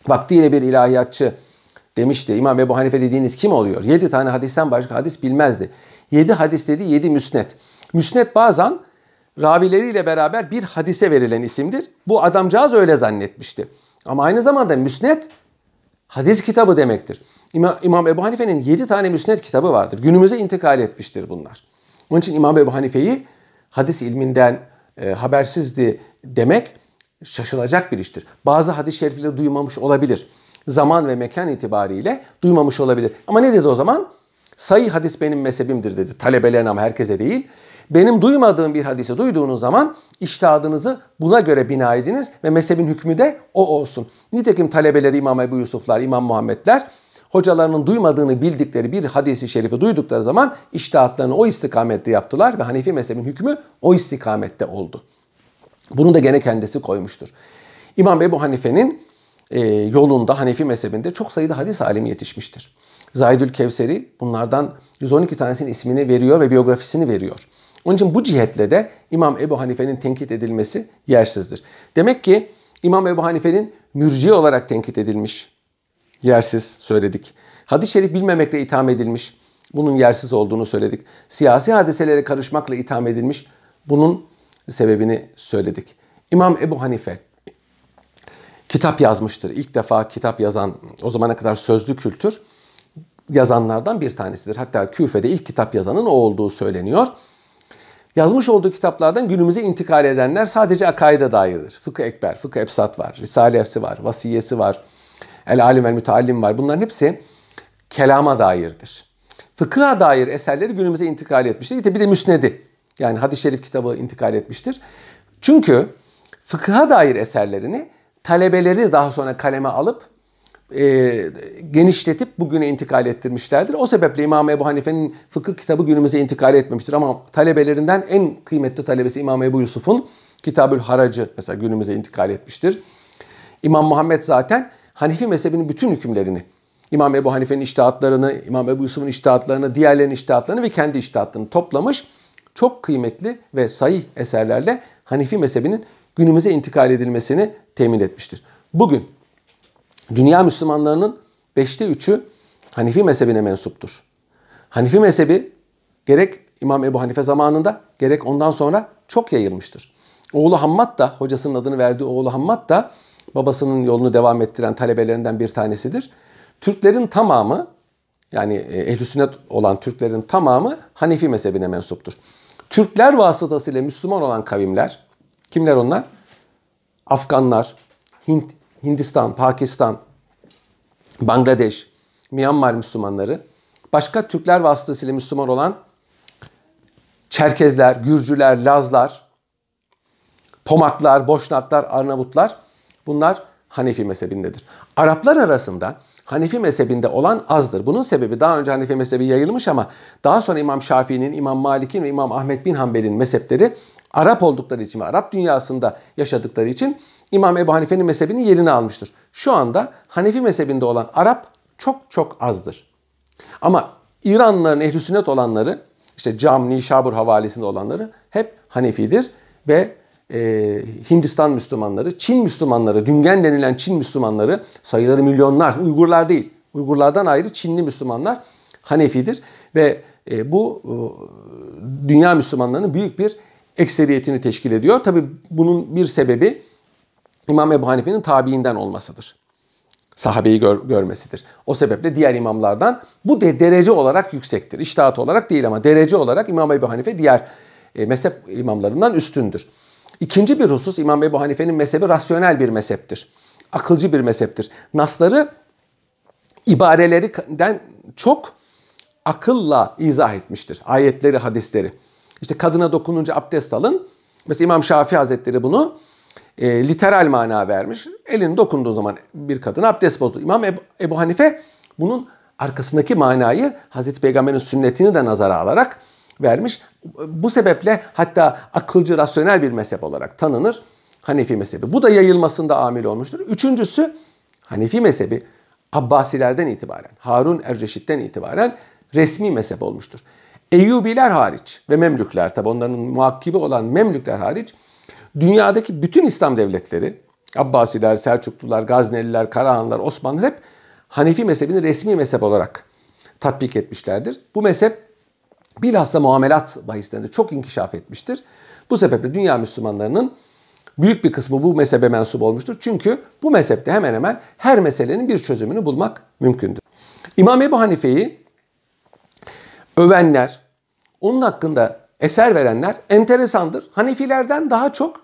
Vaktiyle bir ilahiyatçı demişti. İmam Ebu Hanife dediğiniz kim oluyor? Yedi tane hadisten başka hadis bilmezdi. Yedi hadis dedi, yedi müsnet. Müsnet bazen ravileriyle beraber bir hadise verilen isimdir. Bu adamcağız öyle zannetmişti. Ama aynı zamanda müsnet hadis kitabı demektir. İmam, İmam Ebu Hanife'nin yedi tane müsnet kitabı vardır. Günümüze intikal etmiştir bunlar. Onun için İmam Ebu Hanife'yi hadis ilminden e, habersizdi demek şaşılacak bir iştir. Bazı hadis-i şerifleri duymamış olabilir. Zaman ve mekan itibariyle duymamış olabilir. Ama ne dedi o zaman? Sayı hadis benim mezhebimdir dedi. Talebelerine ama herkese değil. Benim duymadığım bir hadisi duyduğunuz zaman iştihadınızı buna göre bina ediniz ve mezhebin hükmü de o olsun. Nitekim talebeleri İmam Ebu Yusuflar, İmam Muhammedler hocalarının duymadığını bildikleri bir hadisi şerifi duydukları zaman iştihatlarını o istikamette yaptılar ve Hanefi mezhebin hükmü o istikamette oldu. Bunu da gene kendisi koymuştur. İmam Ebu Hanife'nin e, yolunda, Hanefi mezhebinde çok sayıda hadis alimi yetişmiştir. Zahidül Kevseri bunlardan 112 tanesinin ismini veriyor ve biyografisini veriyor. Onun için bu cihetle de İmam Ebu Hanife'nin tenkit edilmesi yersizdir. Demek ki İmam Ebu Hanife'nin mürci olarak tenkit edilmiş, yersiz söyledik. Hadis-i şerif bilmemekle itham edilmiş, bunun yersiz olduğunu söyledik. Siyasi hadiselere karışmakla itham edilmiş, bunun sebebini söyledik. İmam Ebu Hanife kitap yazmıştır. İlk defa kitap yazan, o zamana kadar sözlü kültür yazanlardan bir tanesidir. Hatta Küfe'de ilk kitap yazanın o olduğu söyleniyor. Yazmış olduğu kitaplardan günümüze intikal edenler sadece akaide dairdir. Fıkıh Ekber, Fıkıh Ebsat var, Risalesi var, Vasiyesi var, El Alim ve Müteallim var. Bunların hepsi kelama dairdir. Fıkıha dair eserleri günümüze intikal etmiştir. Bir de müsnedi yani hadis-i şerif kitabı intikal etmiştir. Çünkü fıkıha dair eserlerini talebeleri daha sonra kaleme alıp e, genişletip bugüne intikal ettirmişlerdir. O sebeple İmam Ebu Hanife'nin fıkıh kitabı günümüze intikal etmemiştir. Ama talebelerinden en kıymetli talebesi İmam Ebu Yusuf'un Kitabül Haracı mesela günümüze intikal etmiştir. İmam Muhammed zaten Hanifi mezhebinin bütün hükümlerini, İmam Ebu Hanife'nin iştihatlarını, İmam Ebu Yusuf'un iştihatlarını, diğerlerinin iştihatlarını ve kendi iştihatlarını toplamış. Çok kıymetli ve sayı eserlerle Hanifi mezhebinin günümüze intikal edilmesini temin etmiştir. Bugün dünya Müslümanlarının beşte üçü Hanifi mezhebine mensuptur. Hanifi mezhebi gerek İmam Ebu Hanife zamanında gerek ondan sonra çok yayılmıştır. Oğlu Hammad da hocasının adını verdiği oğlu Hammad da babasının yolunu devam ettiren talebelerinden bir tanesidir. Türklerin tamamı yani e, ehl sünnet olan Türklerin tamamı Hanifi mezhebine mensuptur. Türkler vasıtasıyla Müslüman olan kavimler kimler onlar? Afganlar, Hint, Hindistan, Pakistan, Bangladeş, Myanmar Müslümanları, başka Türkler vasıtasıyla Müslüman olan Çerkezler, Gürcüler, Lazlar, Pomaklar, Boşnaklar, Arnavutlar bunlar Hanefi mezhebindedir. Araplar arasında Hanefi mezhebinde olan azdır. Bunun sebebi daha önce Hanefi mezhebi yayılmış ama daha sonra İmam Şafii'nin, İmam Malik'in ve İmam Ahmet bin Hanbel'in mezhepleri Arap oldukları için ve Arap dünyasında yaşadıkları için İmam Ebu Hanife'nin mezhebinin yerini almıştır. Şu anda Hanefi mezhebinde olan Arap çok çok azdır. Ama İranlıların ehli sünnet olanları işte Cam, Nişabur havalesinde olanları hep Hanefidir ve e, Hindistan Müslümanları, Çin Müslümanları, Düngen denilen Çin Müslümanları sayıları milyonlar, Uygurlar değil. Uygurlardan ayrı Çinli Müslümanlar Hanefidir ve e, bu e, dünya Müslümanlarının büyük bir ekseriyetini teşkil ediyor. Tabi bunun bir sebebi İmam Ebu Hanife'nin tabiinden olmasıdır. Sahabeyi gör, görmesidir. O sebeple diğer imamlardan bu de derece olarak yüksektir. İştahat olarak değil ama derece olarak İmam Ebu Hanife diğer e, mezhep imamlarından üstündür. İkinci bir husus İmam Ebu Hanife'nin mezhebi rasyonel bir mezheptir. Akılcı bir mezheptir. Nasları ibarelerinden çok akılla izah etmiştir. Ayetleri, hadisleri. İşte kadına dokununca abdest alın. Mesela İmam Şafii Hazretleri bunu e, literal mana vermiş. Elini dokunduğu zaman bir kadın abdest bozdu. İmam Ebu, Ebu Hanife bunun arkasındaki manayı Hazreti Peygamber'in sünnetini de nazara alarak vermiş. Bu sebeple hatta akılcı, rasyonel bir mezhep olarak tanınır Hanefi mezhebi. Bu da yayılmasında amil olmuştur. Üçüncüsü Hanefi mezhebi Abbasilerden itibaren, Harun Erreşit'ten itibaren resmi mezhep olmuştur. Eyyubiler hariç ve Memlükler tabi onların muhakkibi olan Memlükler hariç dünyadaki bütün İslam devletleri Abbasiler, Selçuklular, Gazneliler, Karahanlar, Osmanlılar hep Hanefi mezhebini resmi mezhep olarak tatbik etmişlerdir. Bu mezhep bilhassa muamelat bahislerinde çok inkişaf etmiştir. Bu sebeple dünya Müslümanlarının büyük bir kısmı bu mezhebe mensup olmuştur. Çünkü bu mezhepte hemen hemen her meselenin bir çözümünü bulmak mümkündür. İmam Ebu Hanife'yi övenler, onun hakkında eser verenler enteresandır. Hanifilerden daha çok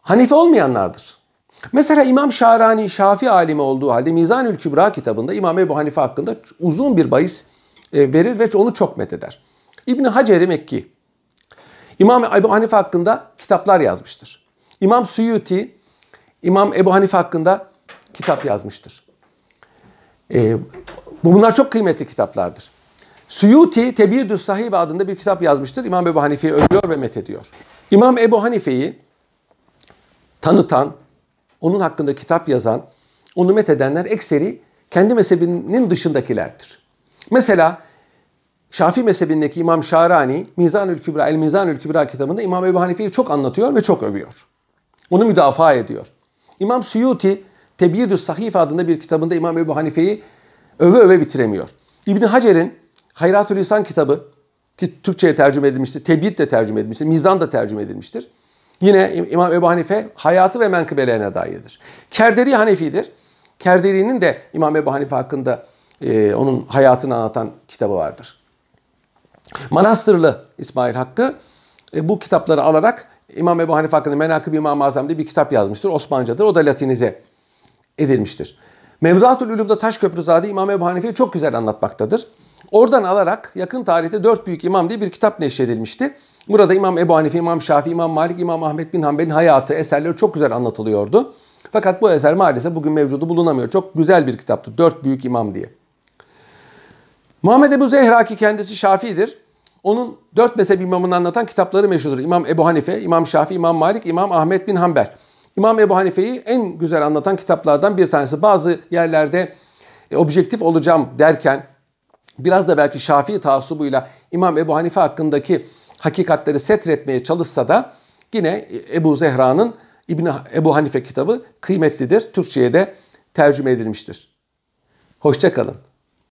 Hanife olmayanlardır. Mesela İmam Şarani Şafi alimi olduğu halde Mizanül Kübra kitabında İmam Ebu Hanife hakkında uzun bir bahis e, verir ve onu çok metheder. İbni Hacer-i Mekki İmam Ebu Hanife hakkında kitaplar yazmıştır. İmam Suyuti İmam Ebu Hanife hakkında kitap yazmıştır. E, bunlar çok kıymetli kitaplardır. Suyuti Tebiyüdü Sahib adında bir kitap yazmıştır. İmam Ebu Hanife'yi övüyor ve methediyor. İmam Ebu Hanife'yi tanıtan, onun hakkında kitap yazan, onu methedenler ekseri kendi mezhebinin dışındakilerdir. Mesela Şafii mezhebindeki İmam Şarani Mizanül Kübra, El Mizanül Kübra kitabında İmam Ebu Hanife'yi çok anlatıyor ve çok övüyor. Onu müdafaa ediyor. İmam Suyuti Tebyidü Sahife adında bir kitabında İmam Ebu Hanife'yi öve öve bitiremiyor. İbni Hacer'in Hayratül İnsan kitabı ki Türkçe'ye tercüme edilmiştir. Tebyid de tercüme edilmiştir. Mizan da tercüme edilmiştir. Yine İmam Ebu Hanife hayatı ve menkıbelerine dairdir. Kerderi Hanefi'dir. Kerderi'nin de İmam Ebu Hanife hakkında e, onun hayatını anlatan kitabı vardır. Manastırlı İsmail Hakkı e, bu kitapları alarak İmam Ebu Hanife hakkında Menakıb İmam-ı Azam diye bir kitap yazmıştır. Osmanlıcadır. O da Latinize edilmiştir. Mevduatul Ulum'da Taşköprüzade İmam Ebu Hanife'yi çok güzel anlatmaktadır. Oradan alarak yakın tarihte dört büyük imam diye bir kitap neşredilmişti. Burada İmam Ebu Hanife, İmam Şafii, İmam Malik, İmam Ahmet bin Hanbel'in hayatı, eserleri çok güzel anlatılıyordu. Fakat bu eser maalesef bugün mevcudu bulunamıyor. Çok güzel bir kitaptı. Dört büyük imam diye. Muhammed Ebu Zehra ki kendisi Şafii'dir. Onun dört mezhep imamını anlatan kitapları meşhurdur. İmam Ebu Hanife, İmam Şafii, İmam Malik, İmam Ahmet bin Hanbel. İmam Ebu Hanife'yi en güzel anlatan kitaplardan bir tanesi. Bazı yerlerde e, objektif olacağım derken biraz da belki Şafii taassubuyla İmam Ebu Hanife hakkındaki hakikatleri setretmeye çalışsa da yine Ebu Zehra'nın İbni Ebu Hanife kitabı kıymetlidir. Türkçe'ye de tercüme edilmiştir. Hoşçakalın.